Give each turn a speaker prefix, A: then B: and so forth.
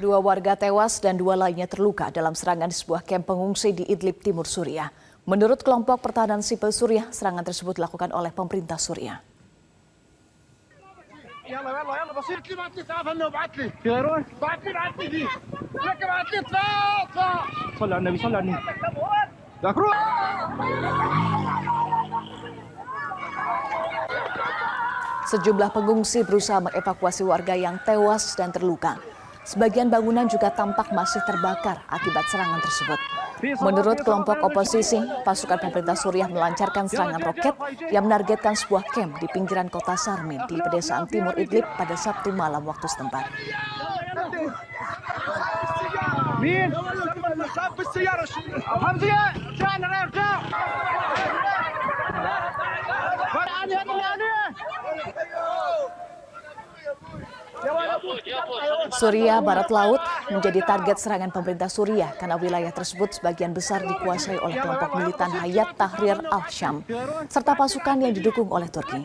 A: Dua warga tewas dan dua lainnya terluka dalam serangan di sebuah kamp pengungsi di Idlib Timur Suriah. Menurut kelompok pertahanan sipil Suriah, serangan tersebut dilakukan oleh pemerintah Suriah. Sejumlah pengungsi berusaha mengevakuasi warga yang tewas dan terluka. Sebagian bangunan juga tampak masih terbakar akibat serangan tersebut. Menurut kelompok oposisi, pasukan pemerintah Suriah melancarkan serangan roket yang menargetkan sebuah kamp di pinggiran kota Sarmin di pedesaan timur Idlib pada Sabtu malam waktu setempat. Suriah Barat Laut menjadi target serangan pemerintah Suriah karena wilayah tersebut sebagian besar dikuasai oleh kelompok militan Hayat Tahrir al-Syam serta pasukan yang didukung oleh Turki.